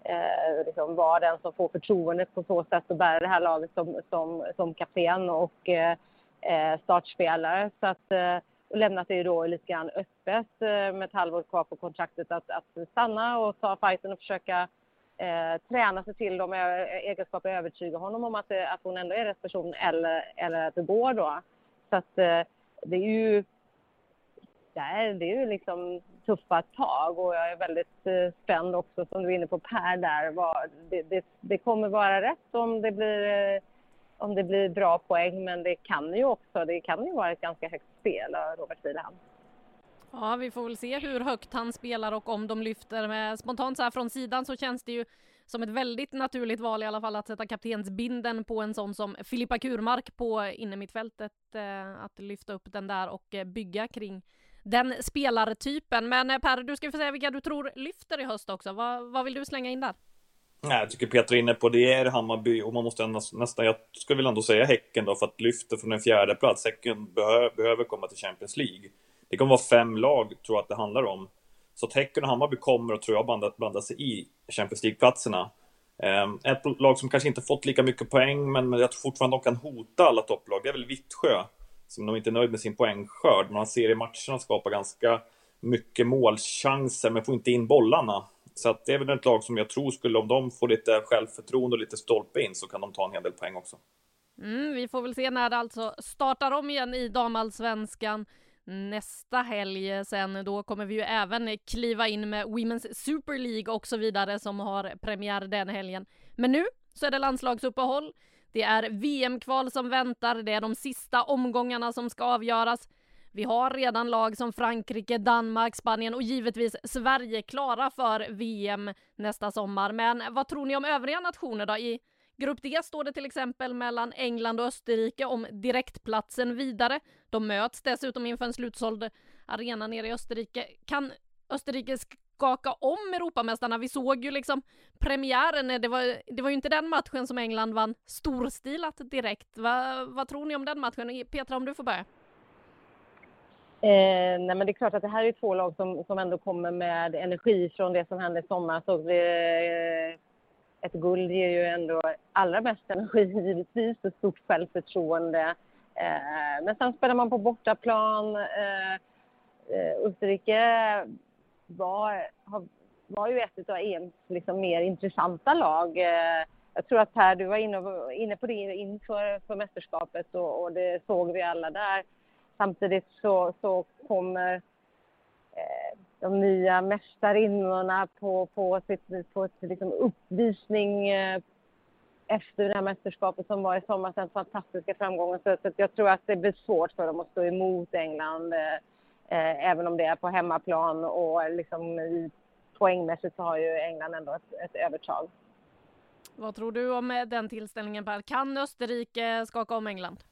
eh, liksom vara den som får förtroendet på så sätt att bära det här laget som, som, som kapten och eh, eh startspelare. Så att, eh, och lämnat det ju då lite grann öppet eh, med ett halvår kvar på kontraktet att, att stanna och ta fighten och försöka eh, träna sig till de egenskaper och övertyga honom om att, eh, att hon ändå är rätt person eller, eller att det går då. Så att eh, det är ju där, det är ju liksom tuffa tag och jag är väldigt eh, spänd också som du är inne på Per där. Var, det, det, det, kommer vara rätt om det blir eh, om det blir bra poäng men det kan ju också, det kan ju vara ett ganska högt spel av Robert Wilhelm. Ja, vi får väl se hur högt han spelar och om de lyfter. med spontant så här från sidan så känns det ju som ett väldigt naturligt val i alla fall att sätta kaptensbinden på en sån som Filippa Kurmark på innermittfältet. Eh, att lyfta upp den där och eh, bygga kring den spelartypen. Men eh, Per, du ska få säga vilka du tror lyfter i höst också. Vad, vad vill du slänga in där? Nej, jag tycker Peter är inne på det är Hammarby och man måste nästan, jag skulle vilja ändå säga Häcken då för att lyfta från en fjärde plats. Häcken behö, behöver komma till Champions League. Det kommer vara fem lag, tror jag att det handlar om. Så att Häcken och Hammarby kommer och tror jag blanda, blanda sig i Champions League-platserna. Ehm, ett lag som kanske inte fått lika mycket poäng, men jag tror fortfarande de kan hota alla topplag, det är väl Vittsjö som nog inte är nöjd med sin poängskörd. Man ser i matcherna skapar ganska mycket målchanser, men får inte in bollarna. Så att det är väl ett lag som jag tror skulle, om de får lite självförtroende och lite stolpe in, så kan de ta en hel del poäng också. Mm, vi får väl se när det alltså startar om igen i damallsvenskan. nästa helg sen. Då kommer vi ju även kliva in med Women's Super League och så vidare som har premiär den helgen. Men nu så är det landslagsuppehåll. Det är VM-kval som väntar, det är de sista omgångarna som ska avgöras. Vi har redan lag som Frankrike, Danmark, Spanien och givetvis Sverige klara för VM nästa sommar. Men vad tror ni om övriga nationer då? I Grupp D står det till exempel mellan England och Österrike om direktplatsen vidare. De möts dessutom inför en slutsåld arena nere i Österrike. Kan Österrike skaka om Europamästarna? Vi såg ju liksom premiären, det var, det var ju inte den matchen som England vann storstilat direkt. Va, vad tror ni om den matchen? Petra, om du får börja. Eh, nej men det är klart att det här är två lag som, som ändå kommer med energi från det som hände i sommar. Så det, eh, ett guld ger ju ändå allra mest energi givetvis och stort självförtroende. Eh, men sen spelar man på bortaplan. Eh, eh Österrike var, var ju ett av EMs liksom mer intressanta lag. Eh, jag tror att Per, du var inne, inne på det inför för mästerskapet och, och det såg vi alla där. Samtidigt så, så kommer eh, de nya mästarinnorna på, på, sitt, på ett liksom uppvisning eh, efter det här mästerskapet som var i somras, den fantastiska framgången. Så, så jag tror att det blir svårt för dem att stå emot England, eh, eh, även om det är på hemmaplan och liksom i, poängmässigt så har ju England ändå ett, ett övertag. Vad tror du om eh, den tillställningen Per? Kan Österrike skaka om England?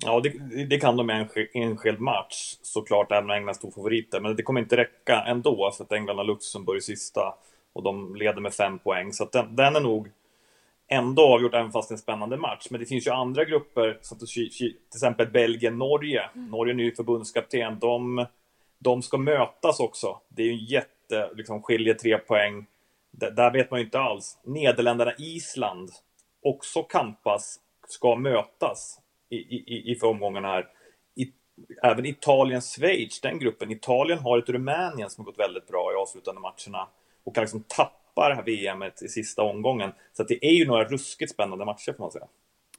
Ja, det, det kan de i en enskild match såklart, även om England stod favoriter. Men det kommer inte räcka ändå, för att England har Luxemburg sista och de leder med fem poäng. Så den, den, är nog ändå avgjort, även fast det är en spännande match. Men det finns ju andra grupper, som till exempel Belgien-Norge. Mm. Norge är ny förbundskapten. De, de ska mötas också. Det är ju en jätte, liksom skiljer tre poäng. D där vet man ju inte alls. Nederländerna-Island, också kampas, ska mötas i, i, i omgångarna här. I, även Italien-Schweiz, den gruppen. Italien har ett Rumänien som har gått väldigt bra i avslutande matcherna och kan liksom tappa det här VMet i sista omgången. Så det är ju några ruskigt spännande matcher får man säga.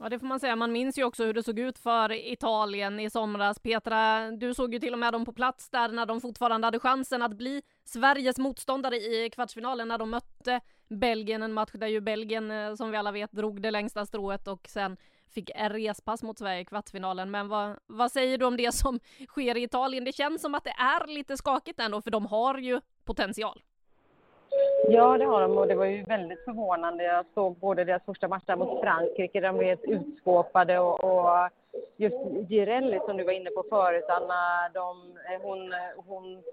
Ja, det får man säga. Man minns ju också hur det såg ut för Italien i somras. Petra, du såg ju till och med dem på plats där när de fortfarande hade chansen att bli Sveriges motståndare i kvartsfinalen när de mötte Belgien. En match där ju Belgien, eh, som vi alla vet, drog det längsta strået och sen fick respass mot Sverige i kvartsfinalen. Men vad, vad säger du om det som sker i Italien? Det känns som att det är lite skakigt ändå, för de har ju potential. Ja, det har de och det var ju väldigt förvånande. Jag såg både deras första match där mot Frankrike, de blev utskåpade och, och just Girelli som du var inne på förut, Anna, de, hon, hon,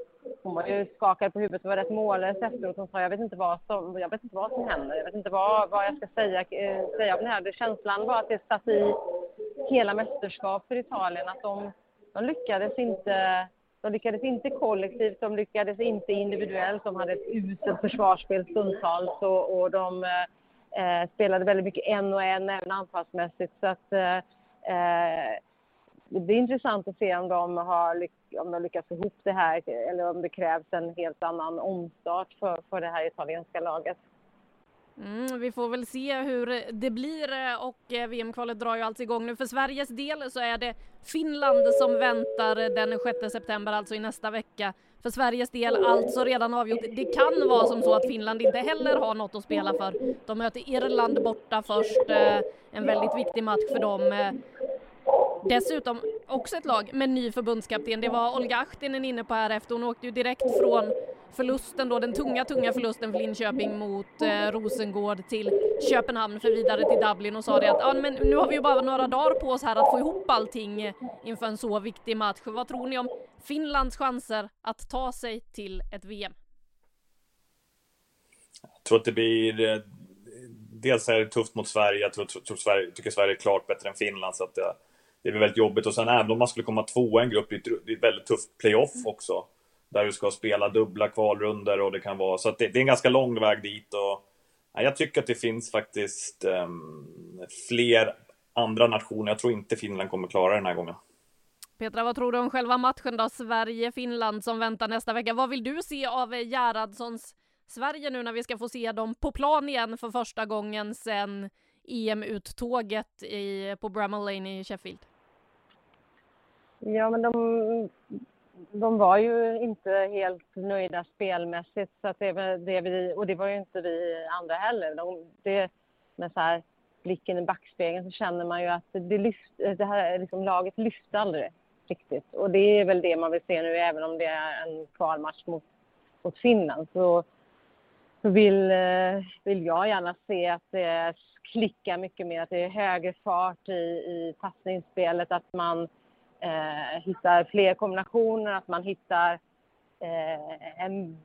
hon var ju skakad på huvudet och var rätt mållös efteråt. Hon sa jag vet inte vad som, jag vet inte vad som händer, jag vet inte vad, vad jag ska säga, eh, säga om det här. Känslan var att det satt i hela mästerskap för Italien, att de, de lyckades inte de lyckades inte kollektivt, de lyckades inte individuellt. De hade ett uselt försvarsspel stundtals och, och de eh, spelade väldigt mycket en och en, även anfallsmässigt. Så att, eh, eh det blir intressant att se om de har om de lyckas få ihop det här eller om det krävs en helt annan omstart för, för det här italienska laget. Mm, vi får väl se hur det blir eh, och eh, VM-kvalet drar ju alltså igång nu. För Sveriges del så är det Finland som väntar den 6 september, alltså i nästa vecka. För Sveriges del alltså redan avgjort. Det kan vara som så att Finland inte heller har något att spela för. De möter Irland borta först, eh, en väldigt viktig match för dem. Dessutom också ett lag med ny förbundskapten. Det var Olga Ahtinen inne på här efter. Hon åkte ju direkt från förlusten då, den tunga, tunga förlusten för Linköping mot eh, Rosengård till Köpenhamn för vidare till Dublin och sa det att ah, men nu har vi ju bara några dagar på oss här att få ihop allting inför en så viktig match. Vad tror ni om Finlands chanser att ta sig till ett VM? Jag tror att det blir eh, Dels är det tufft mot Sverige, jag tror, tror Sverige, tycker Sverige är klart bättre än Finland så att det, det blir väldigt jobbigt och sen även om man skulle komma tvåa i en grupp, det är ett väldigt tufft playoff också där du ska spela dubbla kvalrunder och det kan vara så att det, det är en ganska lång väg dit och ja, jag tycker att det finns faktiskt um, fler andra nationer. Jag tror inte Finland kommer klara den här gången. Petra, vad tror du om själva matchen då? Sverige-Finland som väntar nästa vecka. Vad vill du se av Gerhardssons Sverige nu när vi ska få se dem på plan igen för första gången sedan EM-uttåget på Bramall Lane i Sheffield? Ja, men de, de var ju inte helt nöjda spelmässigt. Så att det, det vi, och det var ju inte vi andra heller. De, det, med så här blicken i backspegeln så känner man ju att det, lyft, det här liksom, laget lyfte aldrig riktigt. Och det är väl det man vill se nu, även om det är en kvalmatch mot, mot Finland. Så, så vill, vill jag gärna se att det klickar mycket mer, att det är högre fart i, i passningsspelet, att man eh, hittar fler kombinationer, att man hittar eh, en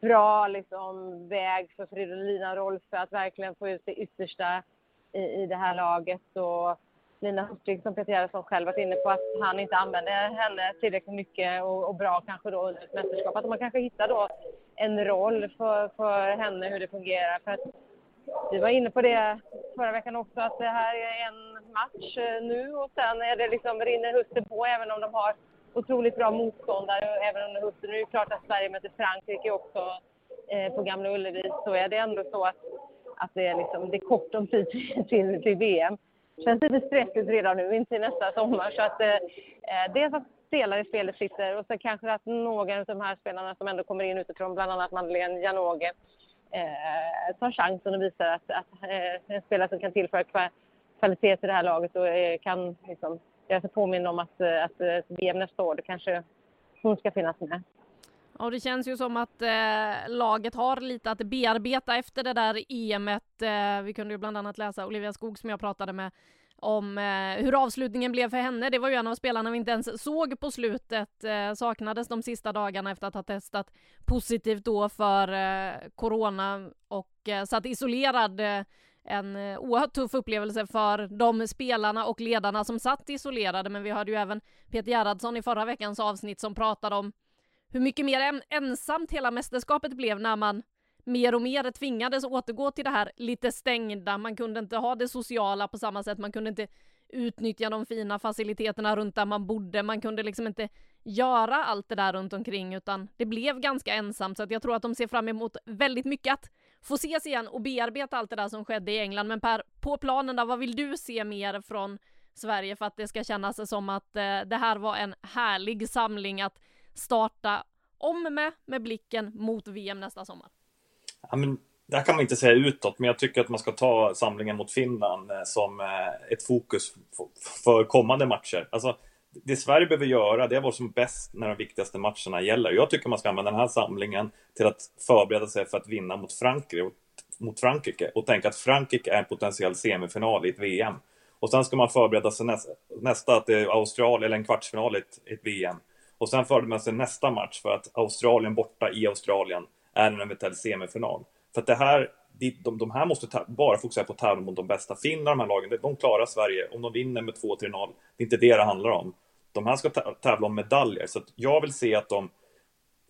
bra liksom, väg för Fridolina Rolfö att verkligen få ut det yttersta i, i det här laget. Och Lina Hurtig, som Peter Gerhardsson själv varit inne på, att han inte använder henne tillräckligt mycket och, och, bra kanske då under ett mästerskap. Att man kanske hittar då en roll för, för henne, hur det fungerar. För att vi var inne på det förra veckan också, att det här är en match eh, nu och sen är det liksom, rinner hösten på även om de har otroligt bra motståndare även under hösten. Nu är det klart att Sverige möter Frankrike också eh, på Gamla Ullevi så är det ändå så att, att det, är liksom, det är kort om tid till, till VM. Känns lite stressigt redan nu inte till nästa sommar så att eh, eh, dels att spelare i spelet sitter och sen kanske att några av de här spelarna som ändå kommer in utifrån, bland annat Madeleine Janogy, eh, tar chansen och visar att, att eh, en spelare som kan tillföra kvalitet till det här laget och eh, kan liksom, göra sig påminna om att, eh, att, eh, att VM nästa år, då kanske hon ska finnas med. Ja, det känns ju som att eh, laget har lite att bearbeta efter det där EMet. Eh, vi kunde ju bland annat läsa Olivia Skog som jag pratade med om eh, hur avslutningen blev för henne. Det var ju en av spelarna vi inte ens såg på slutet. Eh, saknades de sista dagarna efter att ha testat positivt då för eh, corona och eh, satt isolerad. Eh, en eh, oerhört tuff upplevelse för de spelarna och ledarna som satt isolerade. Men vi hörde ju även Peter Gerhardsson i förra veckans avsnitt som pratade om hur mycket mer ensamt hela mästerskapet blev när man mer och mer tvingades återgå till det här lite stängda. Man kunde inte ha det sociala på samma sätt. Man kunde inte utnyttja de fina faciliteterna runt där man bodde. Man kunde liksom inte göra allt det där runt omkring utan det blev ganska ensamt så att jag tror att de ser fram emot väldigt mycket att få ses igen och bearbeta allt det där som skedde i England. Men Per, på planen där, vad vill du se mer från Sverige för att det ska kännas som att eh, det här var en härlig samling att starta om med, med blicken mot VM nästa sommar? Ja, men, det här kan man inte säga utåt, men jag tycker att man ska ta samlingen mot Finland eh, som eh, ett fokus för kommande matcher. Alltså, det Sverige behöver göra, det är att vara som bäst när de viktigaste matcherna gäller. Jag tycker man ska använda den här samlingen till att förbereda sig för att vinna mot Frankrike, mot Frankrike och tänka att Frankrike är en potentiell semifinal i ett VM. Och sen ska man förbereda sig nästa, nästa att det är Australien eller en kvartsfinal i ett, ett VM. Och sen förbereder man sig nästa match för att Australien borta i Australien är en eventuell semifinal. För att det här, de, de här måste bara fokusera på att tävla mot de bästa. Finland, de här lagen, de klarar Sverige. Om de vinner med 2-3-0, det är inte det det handlar om. De här ska tävla om medaljer. Så jag vill se att de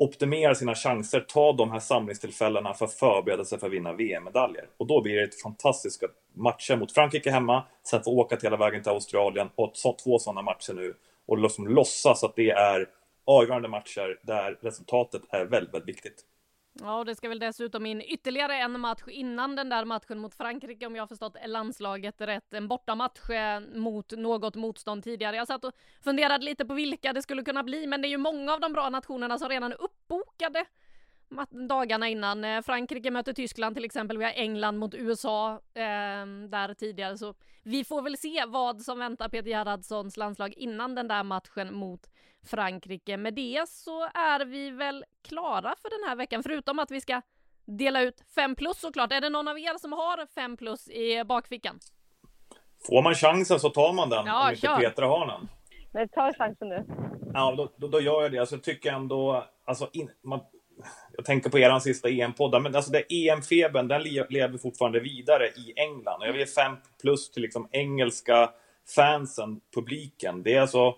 optimerar sina chanser, tar de här samlingstillfällena för att förbereda sig för att vinna VM-medaljer. Och då blir det ett fantastiska matcher mot Frankrike hemma, sen få åka hela vägen till Australien och två sådana matcher nu och liksom låtsas att det är avgörande matcher där resultatet är väldigt, väldigt viktigt. Ja, och det ska väl dessutom in ytterligare en match innan den där matchen mot Frankrike om jag har förstått landslaget rätt. En bortamatch eh, mot något motstånd tidigare. Jag satt och funderade lite på vilka det skulle kunna bli, men det är ju många av de bra nationerna som redan är uppbokade dagarna innan. Eh, Frankrike möter Tyskland till exempel, vi har England mot USA eh, där tidigare, så vi får väl se vad som väntar Peter Gerhardssons landslag innan den där matchen mot Frankrike. Med det så är vi väl klara för den här veckan, förutom att vi ska dela ut 5 plus såklart. Är det någon av er som har 5 plus i bakfickan? Får man chansen så tar man den, ja, om inte Petra har den. Men ta chansen nu. Ja, då, då, då, gör jag det. Alltså, jag tycker ändå, alltså, in, man, jag tänker på er sista EM-poddar, men alltså EM-febern, den lever fortfarande vidare i England. Och jag vill ge 5 plus till liksom engelska fansen, publiken. Det är alltså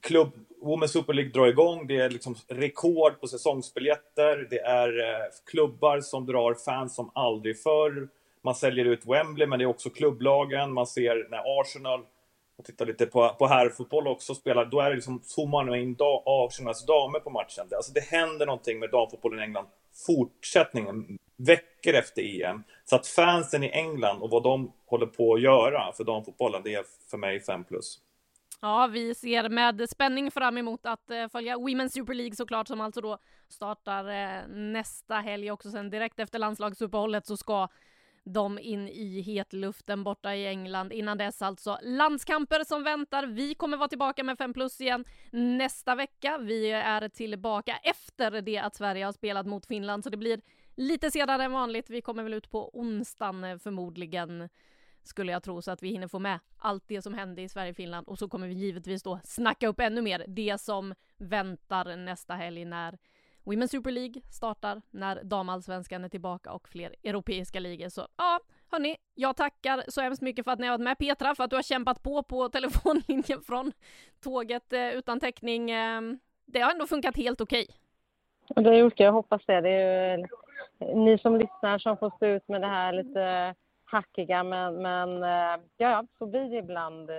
klubb, Women's Super League drar igång, det är liksom rekord på säsongsbiljetter, det är eh, klubbar som drar fans som aldrig förr. Man säljer ut Wembley, men det är också klubblagen. Man ser när Arsenal, jag tittar lite på, på herrfotboll också, spelar, då är det liksom, zoomar man in da, Arsenals damer på matchen. Alltså det händer någonting med damfotbollen i England. Fortsättningen, veckor efter EM. Så att fansen i England och vad de håller på att göra för damfotbollen, det är för mig 5 plus. Ja, vi ser med spänning fram emot att eh, följa Women's Super League såklart, som alltså då startar eh, nästa helg också. Sen direkt efter landslagsuppehållet så ska de in i hetluften borta i England. Innan dess alltså landskamper som väntar. Vi kommer vara tillbaka med 5 plus igen nästa vecka. Vi är tillbaka efter det att Sverige har spelat mot Finland, så det blir lite senare än vanligt. Vi kommer väl ut på onsdagen eh, förmodligen skulle jag tro, så att vi hinner få med allt det som hände i Sverige-Finland och så kommer vi givetvis då snacka upp ännu mer det som väntar nästa helg när Women's Super League startar, när damallsvenskan är tillbaka och fler europeiska ligor. Så ja, hörni, jag tackar så hemskt mycket för att ni har varit med Petra, för att du har kämpat på på telefonlinjen från tåget eh, utan täckning. Eh, det har ändå funkat helt okej. Okay. Det har gjort det, jag hoppas det. Det är ju ni som lyssnar som får stå ut med det här lite hackiga men, men eh, ja, ja, så blir det ibland. Eh,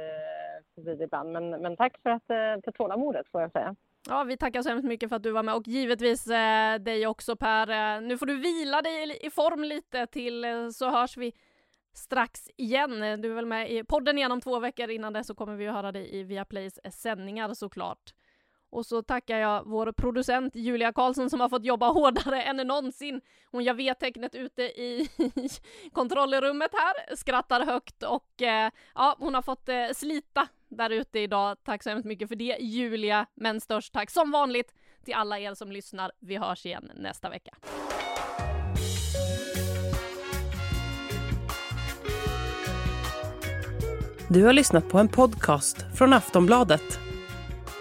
så blir det ibland. Men, men tack för, att, eh, för tålamodet får jag säga. Ja, vi tackar så hemskt mycket för att du var med och givetvis eh, dig också Per. Nu får du vila dig i form lite till så hörs vi strax igen. Du är väl med i podden igen om två veckor. Innan det så kommer vi att höra dig i Viaplays sändningar såklart. Och så tackar jag vår producent Julia Karlsson som har fått jobba hårdare än någonsin. Hon gör V-tecknet ute i kontrollrummet här, skrattar högt och eh, ja, hon har fått eh, slita där ute idag. Tack så hemskt mycket för det Julia, men störst tack som vanligt till alla er som lyssnar. Vi hörs igen nästa vecka. Du har lyssnat på en podcast från Aftonbladet